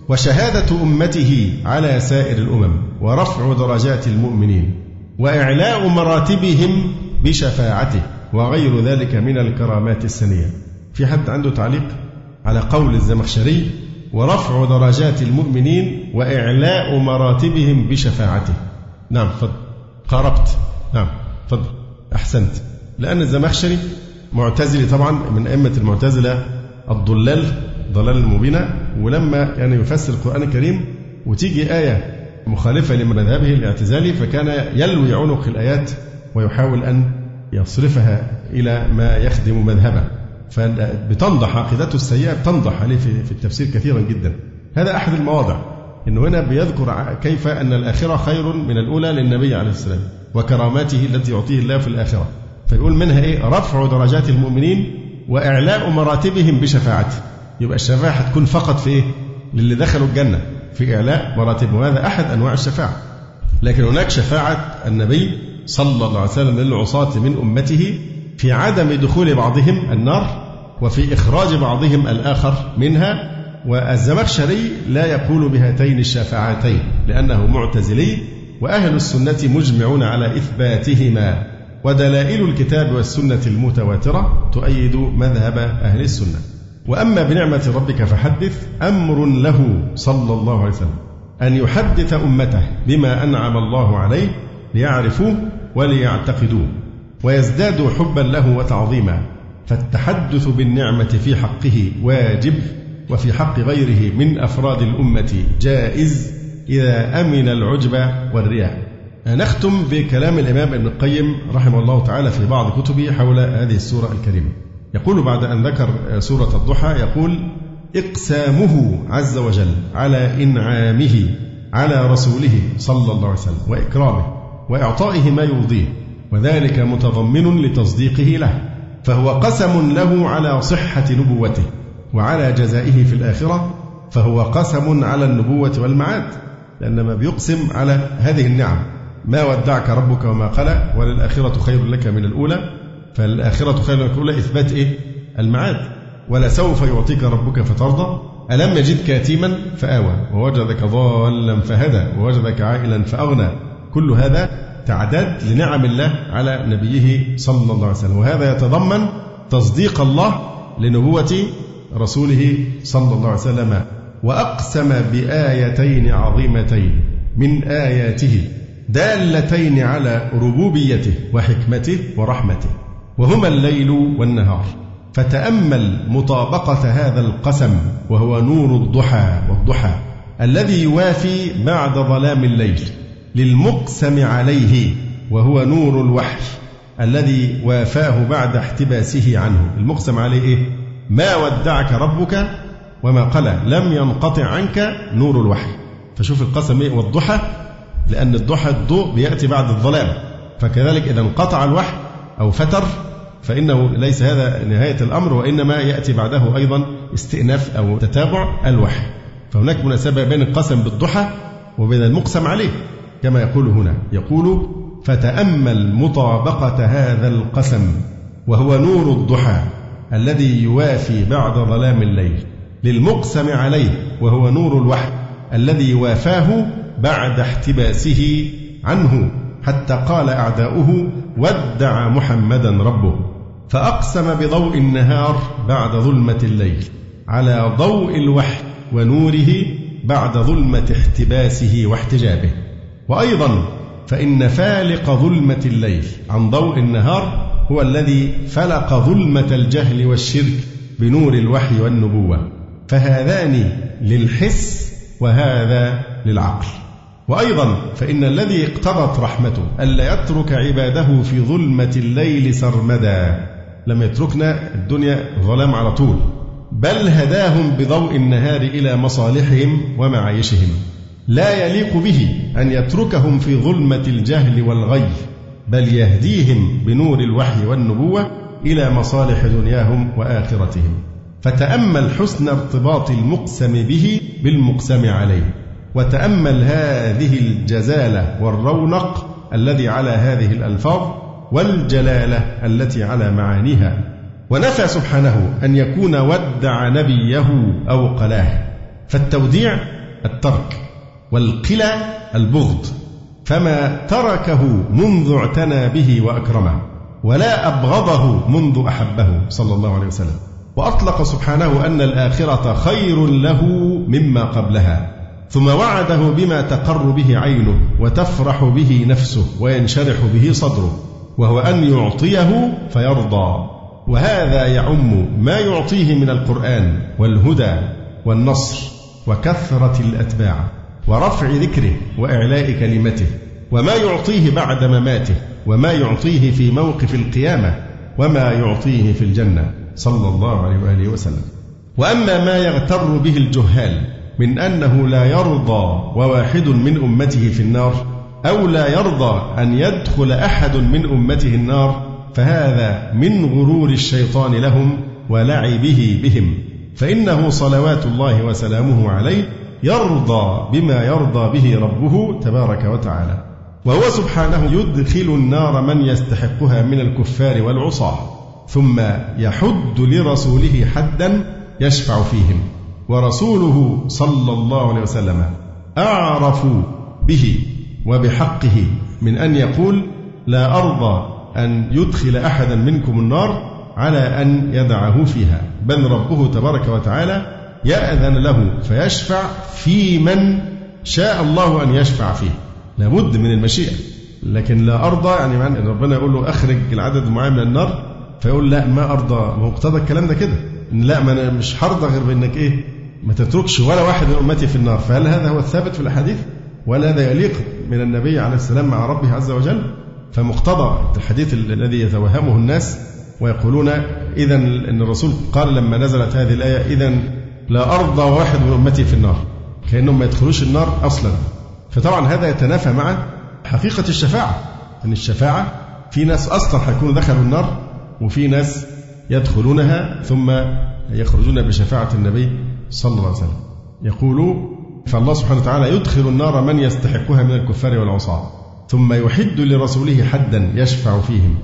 وشهادة أمته على سائر الأمم ورفع درجات المؤمنين وإعلاء مراتبهم بشفاعته وغير ذلك من الكرامات السنية. في حد عنده تعليق على قول الزمخشري ورفع درجات المؤمنين وإعلاء مراتبهم بشفاعته. نعم تفضل. قاربت. نعم تفضل. أحسنت. لأن الزمخشري معتزلي طبعا من أئمة المعتزلة الضلال ضلال المبينة ولما يعني يفسر القرآن الكريم وتيجي آية مخالفة لمذهبه الاعتزالي فكان يلوي عنق الآيات ويحاول أن يصرفها إلى ما يخدم مذهبه. فبتنضح عقيدته السيئة بتنضح عليه في التفسير كثيرا جدا. هذا أحد المواضع أنه هنا بيذكر كيف أن الآخرة خير من الأولى للنبي عليه السلام وكراماته التي يعطيه الله في الآخرة. فيقول منها إيه؟ رفع درجات المؤمنين وإعلاء مراتبهم بشفاعته. يبقى الشفاعة هتكون فقط في إيه؟ للي دخلوا الجنة. في إعلاء مراتبهم وهذا أحد أنواع الشفاعة. لكن هناك شفاعة النبي صلى الله عليه وسلم للعصاة من أمته في عدم دخول بعضهم النار وفي إخراج بعضهم الآخر منها والزمخشري لا يقول بهاتين الشفاعتين لأنه معتزلي وأهل السنة مجمعون على إثباتهما. ودلائل الكتاب والسنة المتواترة تؤيد مذهب أهل السنة. وأما بنعمة ربك فحدث أمر له صلى الله عليه وسلم أن يحدث أمته بما أنعم الله عليه ليعرفوه وليعتقدوه ويزدادوا حبا له وتعظيما فالتحدث بالنعمة في حقه واجب وفي حق غيره من أفراد الأمة جائز إذا أمن العجب والرياء. نختم بكلام الإمام ابن القيم رحمه الله تعالى في بعض كتبه حول هذه السورة الكريمة. يقول بعد أن ذكر سورة الضحى يقول إقسامه عز وجل على إنعامه على رسوله صلى الله عليه وسلم وإكرامه وإعطائه ما يرضيه وذلك متضمن لتصديقه له فهو قسم له على صحة نبوته وعلى جزائه في الآخرة فهو قسم على النبوة والمعاد لأنما بيقسم على هذه النعم ما ودعك ربك وما قلى وللآخرة خير لك من الأولى فالآخرة خير من الأولى إثبات إيه؟ المعاد ولسوف يعطيك ربك فترضى. ألم يجدك يتيما فآوى. ووجدك ضالا فهدى. ووجدك عائلا فأغنى. كل هذا تعداد لنعم الله على نبيه صلى الله عليه وسلم. وهذا يتضمن تصديق الله لنبوة رسوله صلى الله عليه وسلم. وأقسم بآيتين عظيمتين من آياته دالتين على ربوبيته وحكمته ورحمته. وهما الليل والنهار فتأمل مطابقة هذا القسم وهو نور الضحى والضحى الذي يوافي بعد ظلام الليل للمقسم عليه وهو نور الوحي الذي وافاه بعد احتباسه عنه. المقسم عليه إيه؟ ما ودعك ربك وما قلى لم ينقطع عنك نور الوحي. فشوف القسم إيه؟ والضحى لأن الضحى الضوء بيأتي بعد الظلام فكذلك إذا انقطع الوحي أو فتر فإنه ليس هذا نهاية الأمر وإنما يأتي بعده أيضا استئناف أو تتابع الوحي. فهناك مناسبة بين القسم بالضحى وبين المقسم عليه كما يقول هنا. يقول فتأمل مطابقة هذا القسم وهو نور الضحى الذي يوافي بعد ظلام الليل للمقسم عليه وهو نور الوحي الذي وافاه بعد احتباسه عنه حتى قال أعداؤه ودع محمدا ربه فأقسم بضوء النهار بعد ظلمة الليل على ضوء الوحي ونوره بعد ظلمة احتباسه واحتجابه وأيضا فإن فالق ظلمة الليل عن ضوء النهار هو الذي فلق ظلمة الجهل والشرك بنور الوحي والنبوة فهذان للحس وهذا للعقل وأيضا فإن الذي اقتضت رحمته ألا يترك عباده في ظلمة الليل سرمدا. لم يتركنا الدنيا ظلام على طول. بل هداهم بضوء النهار إلى مصالحهم ومعايشهم. لا يليق به أن يتركهم في ظلمة الجهل والغي بل يهديهم بنور الوحي والنبوة إلى مصالح دنياهم وآخرتهم. فتأمل حسن ارتباط المقسم به بالمقسم عليه. وتأمل هذه الجزالة والرونق الذي على هذه الألفاظ والجلالة التي على معانيها. ونفى سبحانه أن يكون ودع نبيه أو قلاه. فالتوديع الترك والقلى البغض. فما تركه منذ اعتنى به وأكرمه ولا أبغضه منذ أحبه صلى الله عليه وسلم. وأطلق سبحانه أن الآخرة خير له مما قبلها. ثم وعده بما تقر به عينه وتفرح به نفسه وينشرح به صدره وهو أن يعطيه فيرضى. وهذا يعم ما يعطيه من القرآن والهدى والنصر وكثرة الأتباع ورفع ذكره وإعلاء كلمته وما يعطيه بعد مماته وما يعطيه في موقف القيامة وما يعطيه في الجنة. صلى الله عليه وآله وسلم. وأما ما يغتر به الجهال من أنه لا يرضى وواحد من أمته في النار أو لا يرضى أن يدخل أحد من أمته النار فهذا من غرور الشيطان لهم ولعبه بهم. فإنه صلوات الله وسلامه عليه يرضى بما يرضى به ربه تبارك وتعالى. وهو سبحانه يدخل النار من يستحقها من الكفار والعصاة ثم يحد لرسوله حدا يشفع فيهم. ورسوله صلى الله عليه وسلم أعرف به وبحقه من أن يقول لا أرضى أن يدخل أحدا منكم النار على أن يدعه فيها بل ربه تبارك وتعالى يأذن له فيشفع في من شاء الله أن يشفع فيه. لابد من المشيئة لكن لا أرضى يعني معنى ربنا يقول له أخرج العدد المعين من النار فيقول لا ما أرضى مقتضى الكلام ده كده لا ما أنا مش هرضى غير بإنك إيه؟ ما تتركش ولا واحد من أمتي في النار. فهل هذا هو الثابت في الأحاديث ولا هذا يليق من النبي عليه السلام مع ربه عز وجل؟ فمقتضى الحديث الذي يتوهمه الناس ويقولون إذا أن الرسول قال لما نزلت هذه الآية إذا لا أرضى واحد من أمتي في النار كأنهم ما يدخلوش النار أصلا. فطبعا هذا يتنافى مع حقيقة الشفاعة أن الشفاعة في ناس أصلا هيكونوا دخلوا النار وفي ناس يدخلونها ثم يخرجون بشفاعة النبي صلى الله عليه وسلم. يقول فالله سبحانه وتعالى يدخل النار من يستحقها من الكفار والعصاة ثم يحد لرسوله حدا يشفع فيهم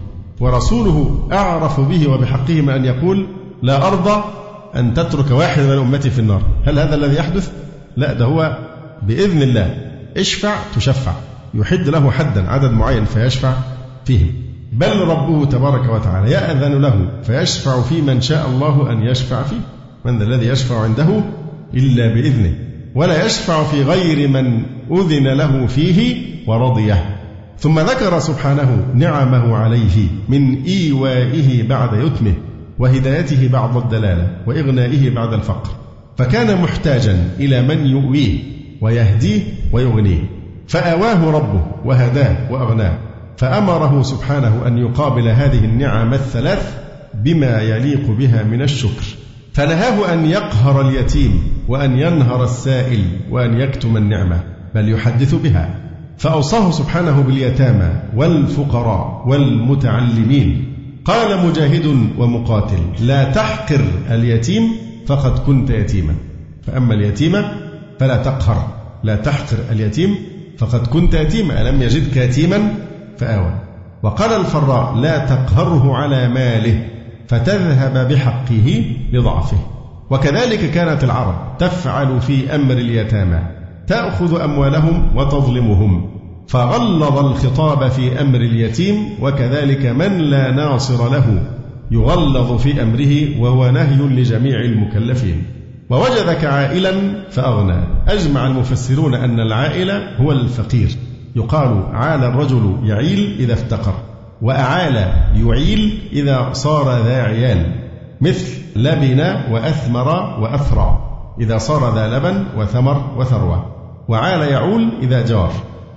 ورسوله أعرف به وبحقه من أن يقول لا أرضى أن تترك واحد من أمتي في النار. هل هذا الذي يحدث؟ لا ده هو بإذن الله اشفع تشفع يحد له حدا عدد معين فيشفع فيهم. بل ربه تبارك وتعالى يأذن له فيشفع في من شاء الله أن يشفع فيه. من ذا الذي يشفع عنده إلا بإذنه. ولا يشفع في غير من أذن له فيه ورضيه. ثم ذكر سبحانه نعمه عليه من إيوائه بعد يتمه وهدايته بعد الدلالة وإغنائه بعد الفقر. فكان محتاجا إلى من يؤويه ويهديه ويغنيه. فآواه ربه وهداه وأغناه. فأمره سبحانه أن يقابل هذه النعم الثلاث بما يليق بها من الشكر. فنهاه أن يقهر اليتيم وأن ينهر السائل وأن يكتم النعمة بل يحدث بها. فأوصاه سبحانه باليتامى والفقراء والمتعلمين. قال مجاهد ومقاتل لا تحقر اليتيم فقد كنت يتيما. فأما اليتيم فلا تقهر. لا تحقر اليتيم فقد كنت يتيما. ألم يجدك يتيما؟ فآوى. وقال الفراء لا تقهره على ماله. فتذهب بحقه لضعفه. وكذلك كانت العرب تفعل في أمر اليتامى. تأخذ أموالهم وتظلمهم. فغلظ الخطاب في أمر اليتيم وكذلك من لا ناصر له يغلظ في أمره وهو نهي لجميع المكلفين. ووجدك عائلا فأغنى. أجمع المفسرون أن العائل هو الفقير. يقال عال الرجل يعيل إذا افتقر. وأعال يعيل إذا صار ذا عيال. مثل لبن وأثمر وأثرى إذا صار ذا لبن وثمر وثروة. وعال يعول إذا جار.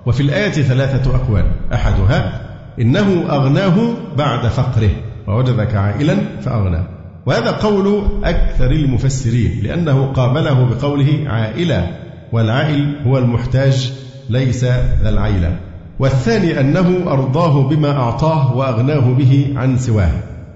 وفي الآية ثلاثة أقوال. أحدها إنه أغناه بعد فقره. ووجدك عائلا فأغناه وهذا قول أكثر المفسرين لأنه قابله بقوله عائلا والعائل هو المحتاج ليس ذا العيلة. والثاني أنه أرضاه بما أعطاه وأغناه به عن سواه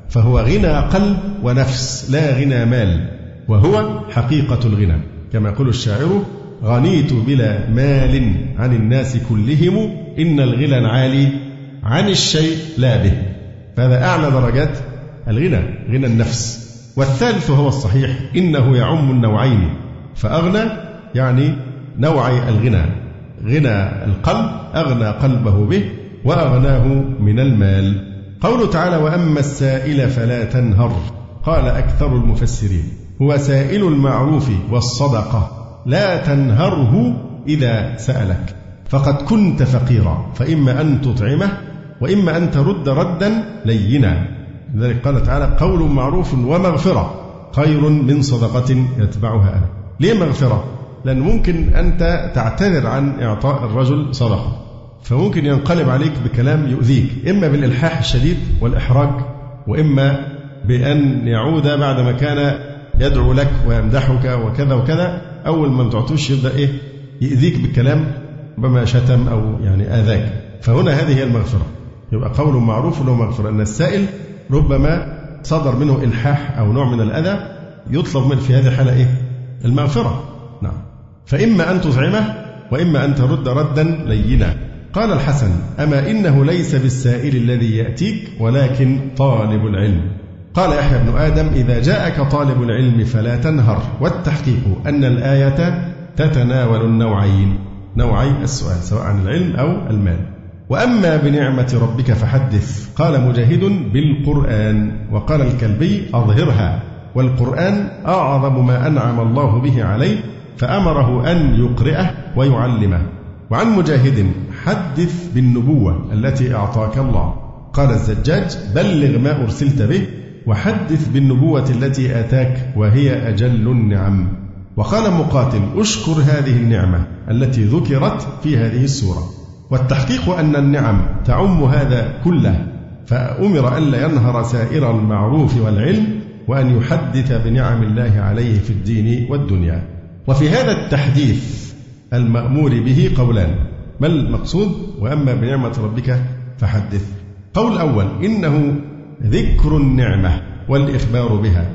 فهو غنى قلب ونفس لا غنى مال وهو حقيقة الغنى. كما يقول الشاعر غنيت بلا مال عن الناس كلهم إن الغنى العالي عن الشيء لا به. فهذا أعلى درجات الغنى غنى النفس. والثالث هو الصحيح إنه يعم النوعين فأغنى يعني نوعي الغنى. غنى القلب أغنى قلبه به وأغناه من المال. قوله تعالى وأما السائل فلا تنهر. قال أكثر المفسرين هو سائل المعروف والصدقة لا تنهره إذا سألك. فقد كنت فقيرا فإما أن تطعمه وإما أن ترد ردا لينا. لذلك قال تعالى قول معروف ومغفرة خير من صدقة يتبعها أنا. ليه مغفرة؟ لأن ممكن أنت تعتذر عن إعطاء الرجل صدقة. فممكن ينقلب عليك بكلام يؤذيك إما بالإلحاح الشديد والإحراج وإما بأن يعود بعدما كان يدعو لك ويمدحك وكذا وكذا أول ما تعطوش يبدأ إيه؟ يؤذيك بكلام بما شتم أو يعني آذاك. فهنا هذه هي المغفرة. يبقى قول معروف له مغفرة. أن السائل ربما صدر منه إلحاح أو نوع من الأذى يطلب من في هذه الحالة إيه؟ المغفرة. نعم. فإما أن تطعمه وإما أن ترد ردا لينا. قال الحسن أما إنه ليس بالسائل الذي يأتيك ولكن طالب العلم. قال يحيى بن آدم إذا جاءك طالب العلم فلا تنهر. والتحقيق أن الآية تتناول النوعين. نوعي السؤال سواء عن العلم أو المال. وأما بنعمة ربك فحدث. قال مجاهد بالقرآن. وقال الكلبي أظهرها. والقرآن أعظم ما أنعم الله به عليه فأمره أن يقرئه ويعلمه. وعن مجاهد حدث بالنبوة التي أعطاك الله. قال الزجاج بلغ ما أرسلت به وحدث بالنبوة التي آتاك وهي أجل النعم. وقال مقاتل أشكر هذه النعمة التي ذكرت في هذه السورة. والتحقيق أن النعم تعم هذا كله فأمر ألا ينهر سائر المعروف والعلم وأن يحدث بنعم الله عليه في الدين والدنيا. وفي هذا التحديث المأمور به قولان ما المقصود؟ وأما بنعمة ربك فحدث. قول أول إنه ذكر النعمة والإخبار بها.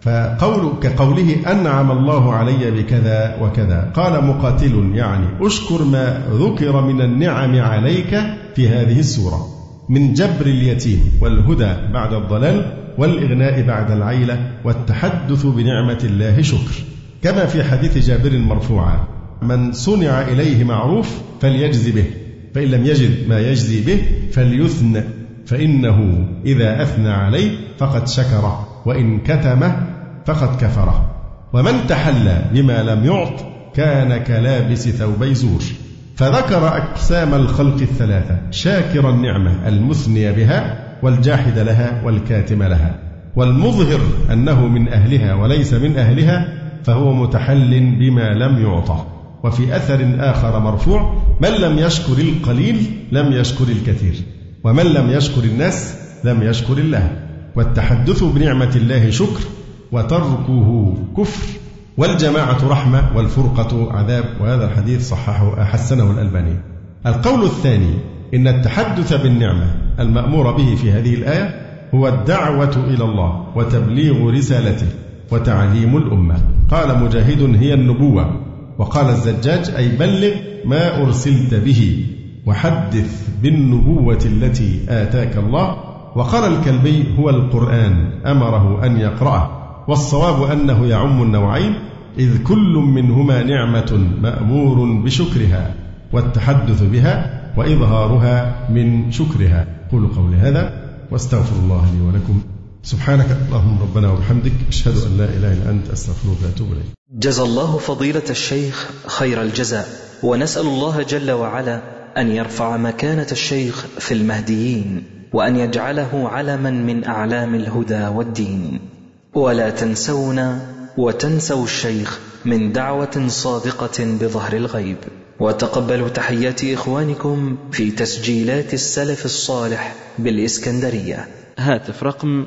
فقول كقوله أنعم الله علي بكذا وكذا. قال مقاتل يعني أشكر ما ذكر من النعم عليك في هذه السورة. من جبر اليتيم والهدى بعد الضلال والإغناء بعد العيلة والتحدث بنعمة الله شكر. كما في حديث جابر مرفوعا. من صنع إليه معروف فليجزي به فإن لم يجد ما يجزي به فليثن فإنه إذا أثنى عليه فقد شكره وإن كتمه فقد كفره. ومن تحلى بما لم يعط كان كلابس ثوبي زور. فذكر أقسام الخلق الثلاثة شاكر النعمة المثني بها والجاحد لها والكاتم لها. والمظهر أنه من أهلها وليس من أهلها فهو متحل بما لم يعطى. وفي أثر آخر مرفوع من لم يشكر القليل لم يشكر الكثير ومن لم يشكر الناس لم يشكر الله. والتحدث بنعمة الله شكر وتركه كفر والجماعة رحمة والفرقة عذاب. وهذا الحديث صححه حسنه الألباني. القول الثاني إن التحدث بالنعمة المأمور به في هذه الآية هو الدعوة إلى الله وتبليغ رسالته وتعليم الأمة. قال مجاهد هي النبوة وقال الزجاج أي بلغ ما أرسلت به وحدث بالنبوة التي آتاك الله وقال الكلبي هو القرآن أمره أن يقرأه والصواب أنه يعم النوعين إذ كل منهما نعمة مأمور بشكرها والتحدث بها وإظهارها من شكرها قولوا قولي هذا واستغفر الله لي ولكم. سبحانك اللهم ربنا وبحمدك أشهد أن لا إله إلا أنت أستغفرك وأتوب إليك. جزى الله فضيلة الشيخ خير الجزاء ونسأل الله جل وعلا أن يرفع مكانة الشيخ في المهديين وأن يجعله علما من أعلام الهدى والدين. ولا تنسونا وتنسوا الشيخ من دعوة صادقة بظهر الغيب. وتقبلوا تحيات إخوانكم في تسجيلات السلف الصالح بالإسكندرية. هاتف رقم